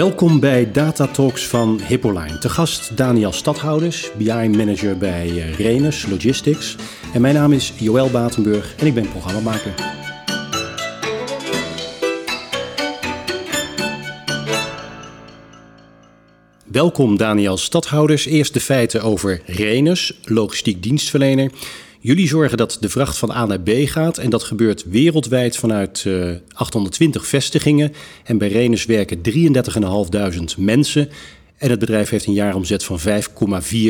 Welkom bij Data Talks van Hippoline. Te gast Daniel Stadhouders, BI-manager bij eh, Renus Logistics. En mijn naam is Joël Batenburg en ik ben programmamaker. Welkom Daniel Stadhouders. Eerst de feiten over Renus, logistiek dienstverlener. Jullie zorgen dat de vracht van A naar B gaat en dat gebeurt wereldwijd vanuit uh, 820 vestigingen. En bij Renus werken 33.500 mensen en het bedrijf heeft een jaaromzet van 5,4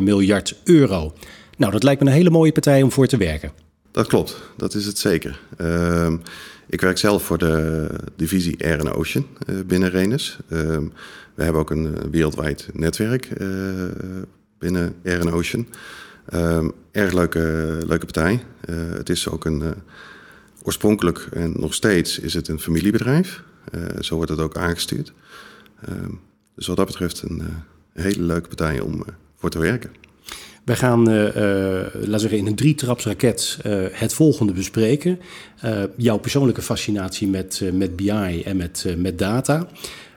miljard euro. Nou, dat lijkt me een hele mooie partij om voor te werken. Dat klopt, dat is het zeker. Uh, ik werk zelf voor de divisie Air Ocean uh, binnen Renus. Uh, we hebben ook een wereldwijd netwerk binnen Air Ocean. Um, erg leuke, leuke partij. Uh, het is ook een, uh, oorspronkelijk en nog steeds is het een familiebedrijf. Uh, zo wordt het ook aangestuurd. Um, dus wat dat betreft een, hele leuke partij om voor te werken. Wij gaan, laten zeggen, in een drietrapsraket het volgende bespreken. jouw persoonlijke fascinatie met, met BI en met, met data.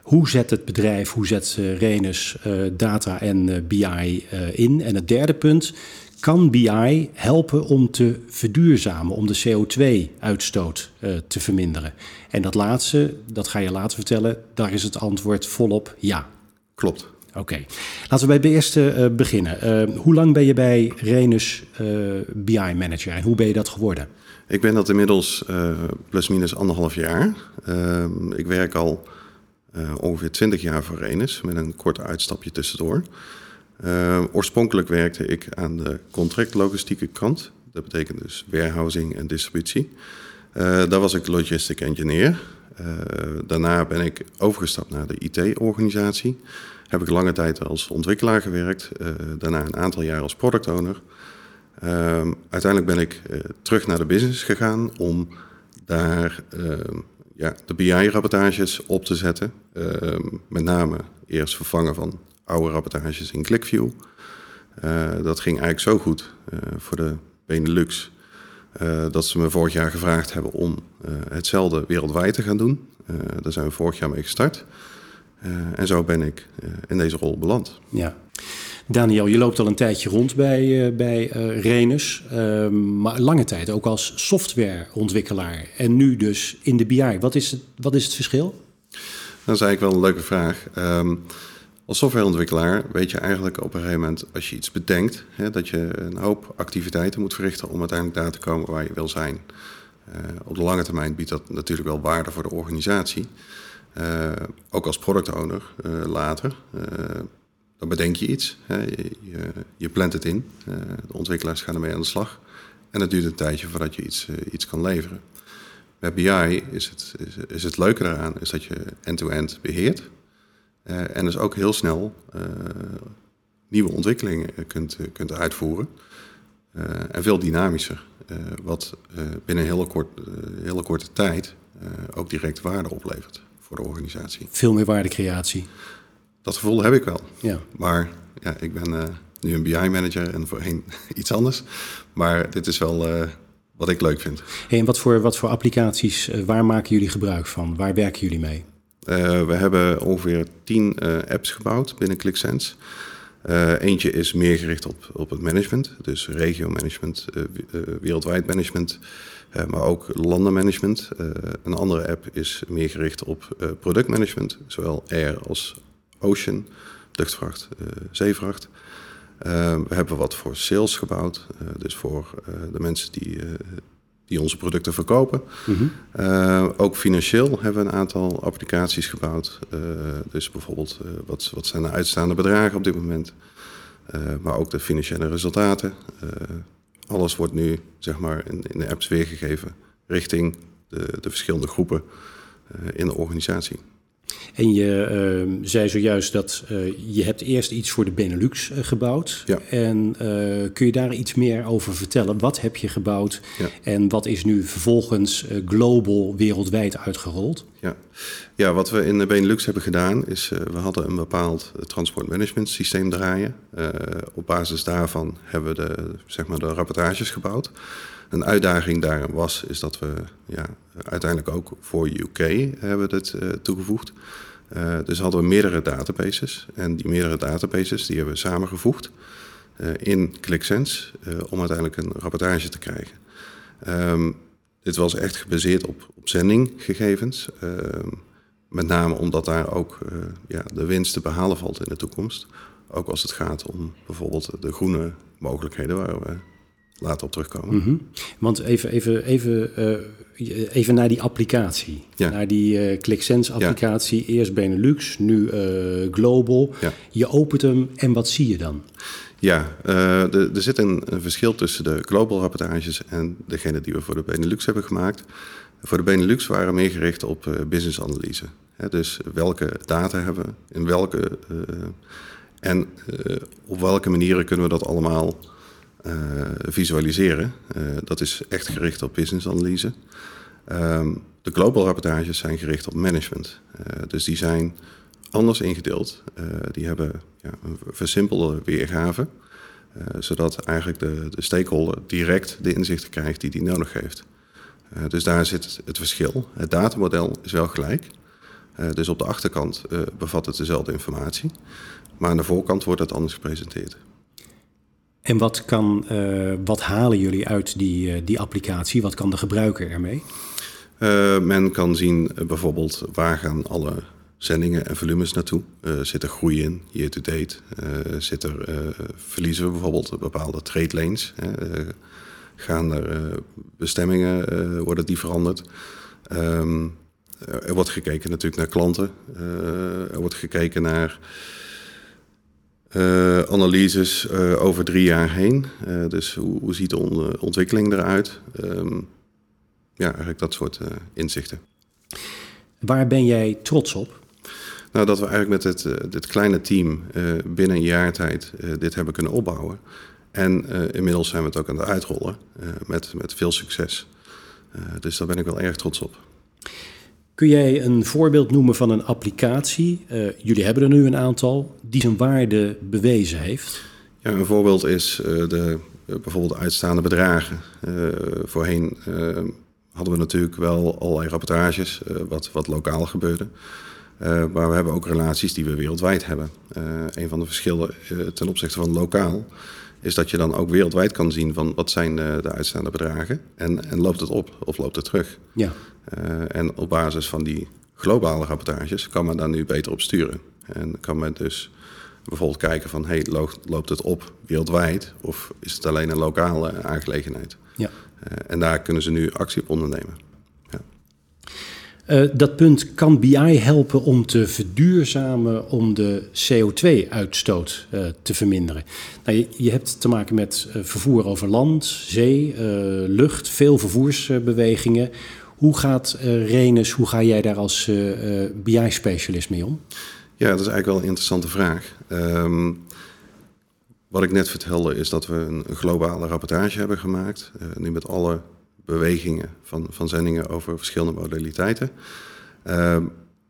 Hoe zet het bedrijf, hoe zet Renus uh, data en uh, BI in? En het derde punt, kan BI helpen om te verduurzamen, om de CO2-uitstoot te verminderen? En dat laatste, dat ga je later vertellen, daar is het antwoord volop ja. Klopt. Oké, okay. laten we bij de eerste beginnen. hoe lang ben je bij Renus BI-manager en hoe ben je dat geworden? Ik ben dat inmiddels plus minus anderhalf jaar. Ehm, ik werk al ongeveer 20 jaar voor Renus, met een kort uitstapje tussendoor. Uh, oorspronkelijk werkte ik aan de contractlogistieke kant. Dat betekent dus warehousing en distributie. Uh, daar was ik logistic engineer. daarna ben ik overgestapt naar de IT-organisatie. Heb ik lange tijd als ontwikkelaar gewerkt. daarna een aantal jaar als product owner. uiteindelijk ben ik terug naar de business gegaan om daar ja, de BI-rapportages op te zetten. Uh, met name eerst vervangen van oude rapportages in ClickView. Uh, dat ging eigenlijk zo goed uh, voor de Benelux... dat ze me vorig jaar gevraagd hebben om hetzelfde wereldwijd te gaan doen. daar zijn we vorig jaar mee gestart. en zo ben ik in deze rol beland. Ja. Daniel, je loopt al een tijdje rond bij, uh, bij uh, Renus, uh, maar lange tijd ook als softwareontwikkelaar en nu dus in de BI. Wat is het, wat is het verschil? Dat is eigenlijk wel een leuke vraag. Um, als softwareontwikkelaar weet je eigenlijk op een gegeven moment, als je iets bedenkt, hè, dat je een hoop activiteiten moet verrichten om uiteindelijk daar te komen waar je wil zijn. Uh, op de lange termijn biedt dat natuurlijk wel waarde voor de organisatie. Ook als product owner later dan bedenk je iets. Hè, je, je, plant het in. Uh, de ontwikkelaars gaan ermee aan de slag. En het duurt een tijdje voordat je iets, uh, iets kan leveren. Bij BI is het, is, het leuke daaraan is dat je end-to-end -end beheert. Uh, en dus ook heel snel nieuwe ontwikkelingen kunt, kunt uitvoeren. en veel dynamischer. wat binnen een kort, hele korte tijd ook direct waarde oplevert voor de organisatie. Veel meer waardecreatie. Dat gevoel heb ik wel. Ja. Maar ja, ik ben uh, nu een BI-manager en voorheen iets anders. Maar dit is wel uh, wat ik leuk vind. Hey, en wat voor, wat voor applicaties, uh, waar maken jullie gebruik van? Waar werken jullie mee? we hebben ongeveer tien apps gebouwd binnen ClickSense. eentje is meer gericht op, op het management, dus regio-management, wereldwijd management, maar ook landenmanagement. een andere app is meer gericht op productmanagement, zowel air als ocean, luchtvracht, uh, zeevracht. Uh, we hebben wat voor sales gebouwd, uh, dus voor de mensen die, die onze producten verkopen. Mm -hmm. ook financieel hebben we een aantal applicaties gebouwd. dus bijvoorbeeld, wat, wat zijn de uitstaande bedragen op dit moment? maar ook de financiële resultaten. alles wordt nu zeg maar, in, in de apps weergegeven richting de, de verschillende groepen in de organisatie. En je uh, zei zojuist dat uh, je hebt eerst iets voor de Benelux uh, gebouwd. Ja. En kun je daar iets meer over vertellen? Wat heb je gebouwd ja. en wat is nu vervolgens global wereldwijd uitgerold? Ja. Ja. wat we in de Benelux hebben gedaan is, we hadden een bepaald transportmanagement systeem draaien. Op basis daarvan hebben we de, zeg maar de rapportages gebouwd. Een uitdaging daarin was, is dat we ja, uiteindelijk ook voor UK hebben dit uh, toegevoegd. dus hadden we meerdere databases. En die meerdere databases die hebben we samengevoegd in ClickSense om uiteindelijk een rapportage te krijgen. Um, dit was echt gebaseerd op, op zendinggegevens. Uh, met name omdat daar ook uh, ja, de winst te behalen valt in de toekomst. Ook als het gaat om bijvoorbeeld de groene mogelijkheden waar we later op terugkomen. Mm -hmm. Want even, even, even, uh, even naar die applicatie. Ja. Naar die uh, ClickSense applicatie. Ja. Eerst Benelux, nu uh, Global. Ja. Je opent hem en wat zie je dan? Ja, er zit een, een, verschil tussen de global rapportages en degene die we voor de Benelux hebben gemaakt. Voor de Benelux waren we meer gericht op business analyse. Hè, dus welke data hebben we, in welke en op welke manieren kunnen we dat allemaal visualiseren. dat is echt gericht op business analyse. Um, de global rapportages zijn gericht op management. dus die zijn anders ingedeeld. Die hebben ja, een versimpelde weergave, zodat eigenlijk de, de stakeholder direct de inzichten krijgt die hij nodig heeft. Dus daar zit het, het, verschil. Het datamodel is wel gelijk. dus op de achterkant bevat het dezelfde informatie, maar aan de voorkant wordt het anders gepresenteerd. En wat, kan, wat halen jullie uit die, die applicatie? Wat kan de gebruiker ermee? men kan zien bijvoorbeeld waar gaan alle zendingen en volumes naartoe? Zit er groei in, year to date? Zit er, verliezen we bijvoorbeeld bepaalde trade lanes? gaan er bestemmingen, worden die veranderd? Um, er wordt gekeken natuurlijk naar klanten. er wordt gekeken naar analyses over drie jaar heen. dus hoe, hoe, ziet de ontwikkeling eruit? Um, ja, eigenlijk dat soort inzichten. Waar ben jij trots op? Nou, dat we eigenlijk met dit, uh, dit kleine team uh, binnen een jaar tijd uh, dit hebben kunnen opbouwen. En inmiddels zijn we het ook aan het uitrollen met, met veel succes. dus daar ben ik wel erg trots op. Kun jij een voorbeeld noemen van een applicatie, jullie hebben er nu een aantal, die zijn waarde bewezen heeft? Ja, een voorbeeld is de, bijvoorbeeld uitstaande bedragen. voorheen hadden we natuurlijk wel allerlei rapportages wat, wat lokaal gebeurde. Uh, maar we hebben ook relaties die we wereldwijd hebben. Uh, een van de verschillen uh, ten opzichte van lokaal is dat je dan ook wereldwijd kan zien van wat zijn de uitstaande bedragen en, en loopt het op of loopt het terug. Ja. en op basis van die globale rapportages kan men daar nu beter op sturen. En kan men dus bijvoorbeeld kijken van hey, loopt, het op wereldwijd of is het alleen een lokale aangelegenheid. Ja. en daar kunnen ze nu actie op ondernemen. Uh, dat punt kan BI helpen om te verduurzamen, om de CO2-uitstoot uh, eh, te verminderen. Nou, je, je, hebt te maken met uh, vervoer over land, zee, lucht, veel vervoersbewegingen. Hoe gaat Renus, hoe ga jij daar als BI-specialist mee om? Ja, dat is eigenlijk wel een interessante vraag. Um, wat ik net vertelde is dat we een, een globale rapportage hebben gemaakt. nu met alle bewegingen van, van zendingen over verschillende modaliteiten. Uh,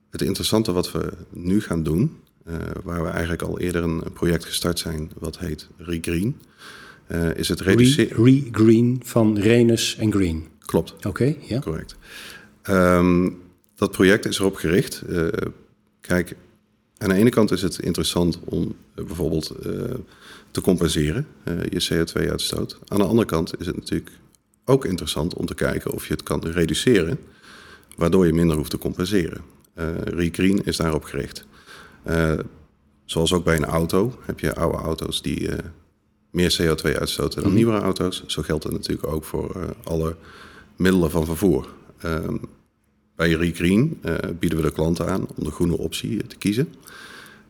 het interessante wat we nu gaan doen, uh, waar we eigenlijk al eerder een project gestart zijn, wat heet Regreen, uh, is het reduceren. Regreen van Renus en Green. Klopt. Oké, okay, ja. Correct. Um, dat project is erop gericht. Uh, kijk, aan de ene kant is het interessant om bijvoorbeeld te compenseren, je CO2-uitstoot. Aan de andere kant is het natuurlijk ook interessant om te kijken of je het kan reduceren, waardoor je minder hoeft te compenseren. Uh, Regreen is daarop gericht. Uh, zoals ook bij een auto heb je oude auto's die uh, meer CO2 uitstoten dan mm nieuwere auto's. Zo geldt het natuurlijk ook voor alle middelen van vervoer. Ehm, bij Regreen bieden we de klanten aan om de groene optie te kiezen.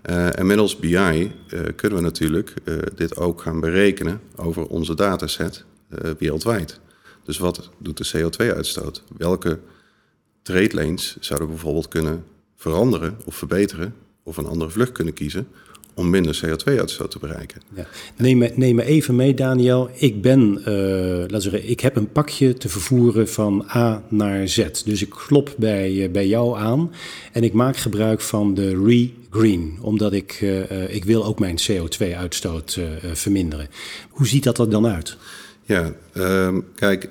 en middels BI kunnen we natuurlijk dit ook gaan berekenen over onze dataset wereldwijd. Dus wat doet de CO2-uitstoot? Welke trade lanes zouden bijvoorbeeld kunnen veranderen of verbeteren of een andere vlucht kunnen kiezen om minder CO2-uitstoot te bereiken. Ja. Neem, me, neem me even mee, Daniel. Ik ben, uh, laten zeggen, ik heb een pakje te vervoeren van A naar Z. Dus ik klop bij, uh, bij jou aan en ik maak gebruik van de Re-Green, omdat ik, uh, ik wil ook mijn CO2-uitstoot verminderen. Hoe ziet dat er dan uit? Ja, ehm, kijk,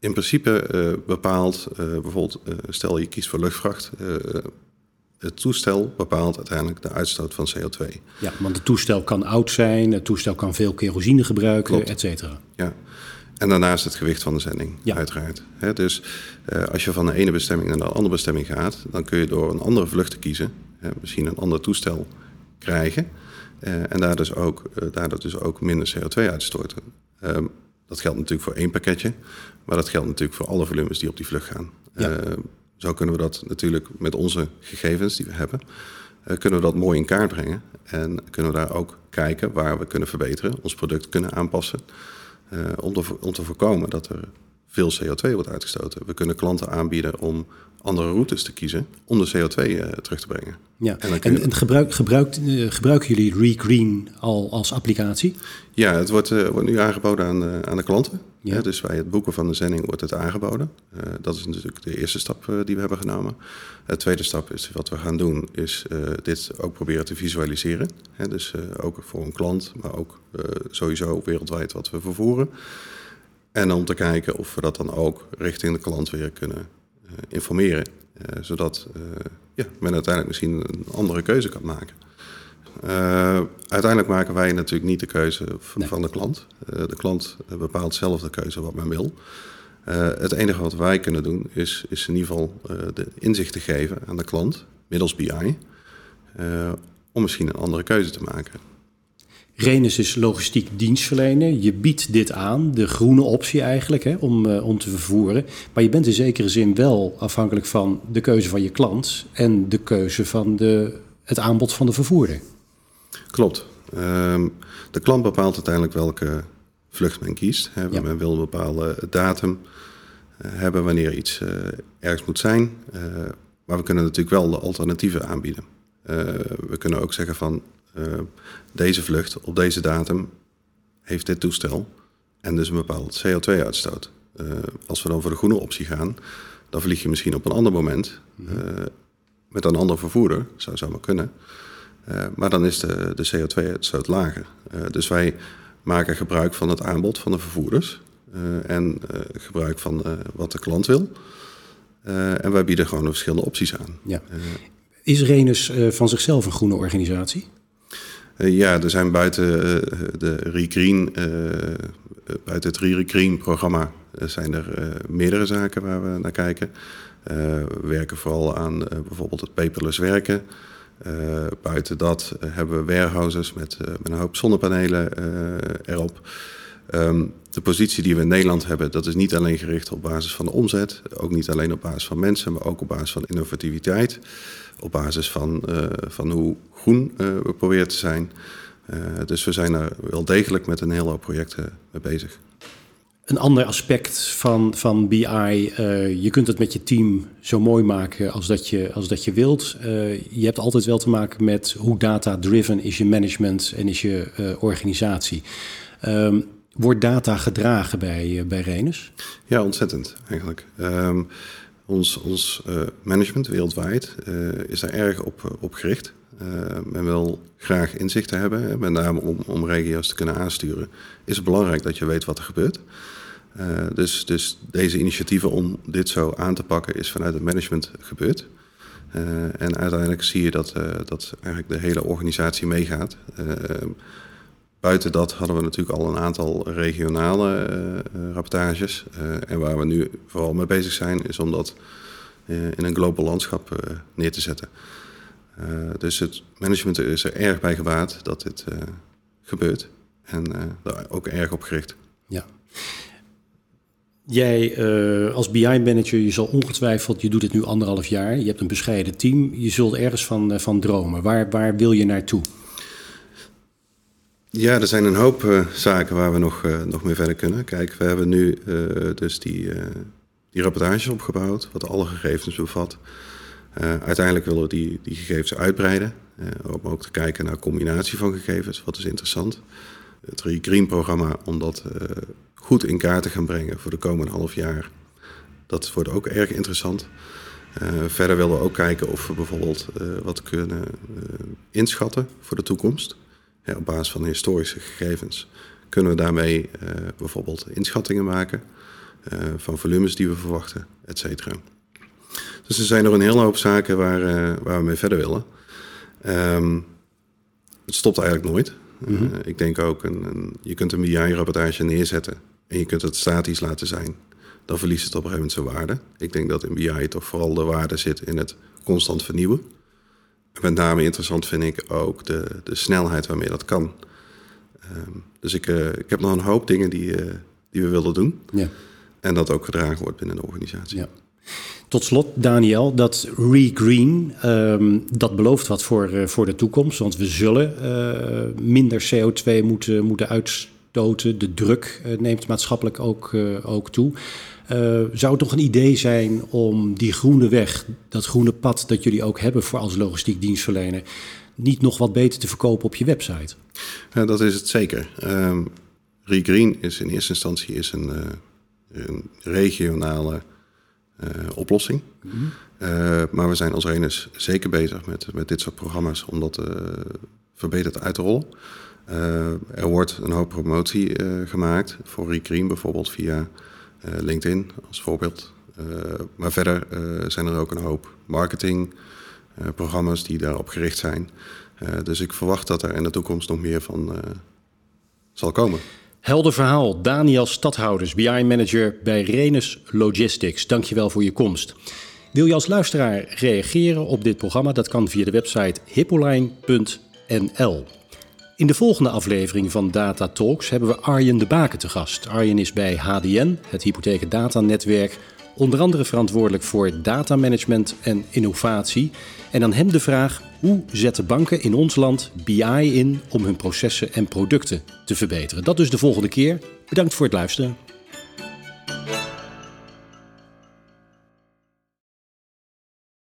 in principe bepaalt bijvoorbeeld, stel je kiest voor luchtvracht het toestel bepaalt uiteindelijk de uitstoot van CO2. Ja, want het toestel kan oud zijn, het toestel kan veel kerosine gebruiken, et cetera. Ja, en daarnaast het gewicht van de zending, ja. uiteraard. dus uh, als je van de ene bestemming naar de andere bestemming gaat, dan kun je door een andere vlucht te kiezen, misschien een ander toestel krijgen. Uh, en daar dus ook, daardoor dus ook minder CO2 uitstoten. Dat geldt natuurlijk voor één pakketje, maar dat geldt natuurlijk voor alle volumes die op die vlucht gaan. Ja. Zo kunnen we dat natuurlijk met onze gegevens die we hebben, uh, kunnen we dat mooi in kaart brengen. En kunnen we daar ook kijken waar we kunnen verbeteren, ons product kunnen aanpassen. Uh, om, te, om te voorkomen dat er veel CO2 wordt uitgestoten. We kunnen klanten aanbieden om andere routes te kiezen om de CO2 uh, eh, terug te brengen. Ja, en, en, en gebruik, gebruikt, uh, gebruiken jullie ReGreen al als applicatie? Ja, het wordt, uh, wordt nu aangeboden aan, aan de klanten. Ja. dus bij het boeken van de zending wordt het aangeboden. dat is natuurlijk de eerste stap die we hebben genomen. De tweede stap is wat we gaan doen, is dit ook proberen te visualiseren. dus ook voor een klant, maar ook sowieso wereldwijd wat we vervoeren. En om te kijken of we dat dan ook richting de klant weer kunnen uh, informeren. Uh, zodat uh, ja, men uiteindelijk misschien een andere keuze kan maken. uiteindelijk maken wij natuurlijk niet de keuze nee. van de klant. de klant bepaalt zelf de keuze wat men wil. het enige wat wij kunnen doen is, is in ieder geval de inzicht te geven aan de klant middels BI. om misschien een andere keuze te maken. Renus is logistiek dienstverlener. Je biedt dit aan, de groene optie eigenlijk, hè, om, uh, om te vervoeren. Maar je bent in zekere zin wel afhankelijk van de keuze van je klant en de keuze van de, het aanbod van de vervoerder. Klopt. Um, de klant bepaalt uiteindelijk welke vlucht men kiest. Hè. Ja. Men wil een bepaalde datum uh, hebben wanneer iets uh, ergens moet zijn. maar we kunnen natuurlijk wel de alternatieven aanbieden. we kunnen ook zeggen van deze vlucht op deze datum heeft dit toestel en dus een bepaald CO2-uitstoot. Uh, eh, als we dan voor de groene optie gaan, dan vlieg je misschien op een ander moment uh, met een ander vervoerder, zou zomaar kunnen. maar dan is de, de CO2-uitstoot lager. dus wij maken gebruik van het aanbod van de vervoerders en gebruik van wat de klant wil. en wij bieden gewoon verschillende opties aan. Ja. Is Renus van zichzelf een groene organisatie? Uh, ja, er zijn buiten uh, de Regreen, uh, buiten het Regreen-programma zijn er meerdere zaken waar we naar kijken. we werken vooral aan bijvoorbeeld het paperless werken. buiten dat hebben we warehouses met, met een hoop zonnepanelen erop. Um, de positie die we in Nederland hebben, dat is niet alleen gericht op basis van de omzet, ook niet alleen op basis van mensen, maar ook op basis van innovativiteit, op basis van, uh, van hoe groen uh, we proberen te zijn. Uh, dus we zijn er wel degelijk met een heel hoop projecten mee bezig. Een ander aspect van, van BI, je kunt het met je team zo mooi maken als dat je, als dat je wilt. je hebt altijd wel te maken met hoe data-driven is je management en is je organisatie. Um, Wordt data gedragen bij, uh, bij Renus? Ja, ontzettend eigenlijk. Um, ons ons uh, management wereldwijd uh, is daar erg op, op gericht. men wil graag inzichten hebben, met name om, om regio's te kunnen aansturen. Is het belangrijk dat je weet wat er gebeurt. dus, dus deze initiatieven om dit zo aan te pakken is vanuit het management gebeurd. en uiteindelijk zie je dat, dat eigenlijk de hele organisatie meegaat. Buiten dat hadden we natuurlijk al een aantal regionale uh, rapportages. Uh, en waar we nu vooral mee bezig zijn, is om dat in een global landschap neer te zetten. dus het management is er erg bij gebaat dat dit gebeurt. En daar ook erg op gericht. Ja. Jij als BI-manager, je zal ongetwijfeld, je doet het nu anderhalf jaar, je hebt een bescheiden team, je zult ergens van, van dromen. Waar, waar wil je naartoe? Ja, er zijn een hoop uh, zaken waar we nog, uh, nog mee verder kunnen. Kijk, we hebben nu uh, dus die, die rapportage opgebouwd, wat alle gegevens bevat. uiteindelijk willen we die, die gegevens uitbreiden. om ook te kijken naar combinatie van gegevens. Wat is interessant? Het Green-programma, om dat goed in kaart te gaan brengen voor de komende half jaar. Dat wordt ook erg interessant. verder willen we ook kijken of we bijvoorbeeld wat kunnen inschatten voor de toekomst. Op basis van historische gegevens kunnen we daarmee bijvoorbeeld inschattingen maken uh, van volumes die we verwachten, et cetera. Dus er zijn nog een hele hoop zaken waar, uh, waar we mee verder willen. Um, het stopt eigenlijk nooit. Mm -hmm. uh, ik denk ook, een, een, je kunt een BI-rapportage neerzetten en je kunt het statisch laten zijn. Dan verliest het op een gegeven moment zijn waarde. Ik denk dat in BI toch vooral de waarde zit in het constant vernieuwen. En met name interessant vind ik ook de, de snelheid waarmee dat kan. Um, dus ik, ik heb nog een hoop dingen die, die we willen doen. Ja. En dat ook gedragen wordt binnen de organisatie. Ja. Tot slot, Daniel, dat regreen, um, dat belooft wat voor, uh, voor de toekomst. Want we zullen minder CO2 moeten, moeten uitstoten. De druk neemt maatschappelijk ook, ook toe. Zou het nog een idee zijn om die groene weg, dat groene pad dat jullie ook hebben voor als logistiek dienstverlener, niet nog wat beter te verkopen op je website? dat is het zeker. Um, regreen is in eerste instantie is een een regionale uh, oplossing. Mm -hmm. uh, maar we zijn als Renus zeker bezig met, met dit soort programma's om dat verbeterd uit te rollen. er wordt een hoop promotie gemaakt voor Recream, bijvoorbeeld via LinkedIn als voorbeeld. maar verder zijn er ook een hoop marketingprogramma's die daarop gericht zijn. dus ik verwacht dat er in de toekomst nog meer van zal komen. Helder verhaal. Daniel Stadhouders, BI-manager bij Renus Logistics. Dankjewel voor je komst. Wil je als luisteraar reageren op dit programma? Dat kan via de website hippoline.nl. In de volgende aflevering van Data Talks hebben we Arjen de Baken te gast. Arjen is bij HDN, het Hypotheken Data Netwerk, onder andere verantwoordelijk voor datamanagement en innovatie. En aan hem de vraag: hoe zetten banken in ons land BI in om hun processen en producten te verbeteren? Dat dus de volgende keer. Bedankt voor het luisteren.